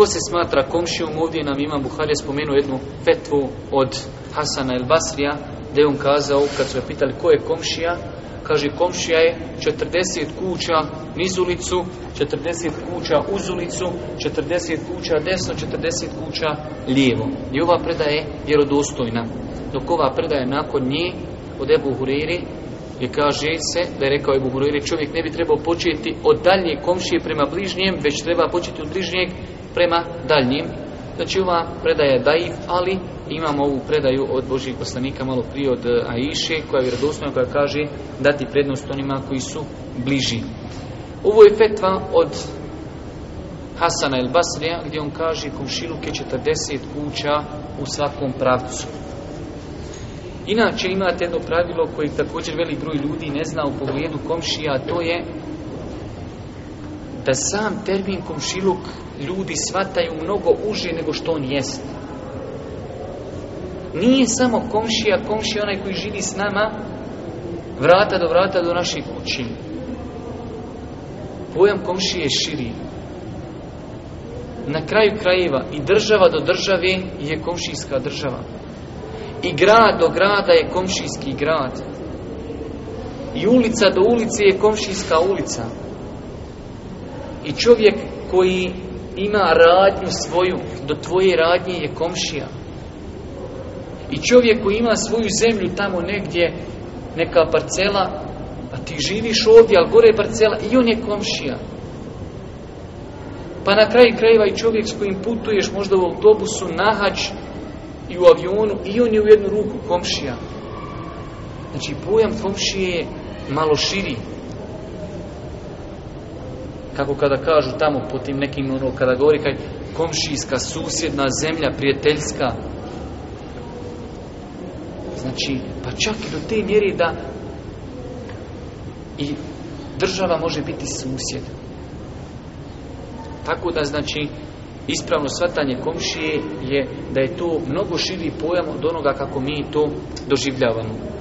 ko se smatra komšijom, ovdje nam ima Buharija spomenuo jednu fetvu od Hasana el Basrija, gdje on kazao, kad su ga pitali ko je komšija, kaže komšija je 40 kuća niz ulicu, 40 kuća uz ulicu, 40 kuća desno, 40 kuća lijevo. I ova predaja je vjerodostojna, dok ova predaja nakon nje, od Ebu Hureyri, gdje kaže se, da je rekao Ebu Hureyre, čovjek ne bi trebao početi od daljnje komšije prema bližnjem, već treba početi od bližnjeg prema daljnjim. Znači ova predaja je daiv, ali imamo ovu predaju od Božih poslanika malo prije od e, Aiše, koja je vjerodosnovna, koja kaže dati prednost onima koji su bliži. Ovo je fetva od Hasana el Basrija, gdje on kaže komšiluke 40 kuća u svakom pravcu. Inače, imate jedno pravilo koje također velik broj ljudi ne zna u pogledu komšija, a to je da sam termin komšiluk ljudi svataju mnogo uže nego što on jest. Nije samo komšija, komšija onaj koji živi s nama vrata do vrata do naše kući. Pojam komšije je širi. Na kraju krajeva i država do države je komšijska država. I grad do grada je komšijski grad. I ulica do ulice je komšijska ulica. I čovjek koji ima radnju svoju, do tvoje radnje je komšija. I čovjek koji ima svoju zemlju tamo negdje, neka parcela, a ti živiš ovdje, ali gore je parcela, i on je komšija. Pa na kraju krajeva i čovjek s kojim putuješ, možda u autobusu, nahač, nahač, i u avionu i on je u jednu ruku komšija. Znači, pojam komšije je malo širi. Kako kada kažu tamo po tim nekim, ono, kada govori kaj komšijska, susjedna, zemlja, prijateljska. Znači, pa čak i do te mjeri da i država može biti susjed. Tako da, znači, ispravno svatanje komšije je da je to mnogo širi pojam od onoga kako mi to doživljavamo.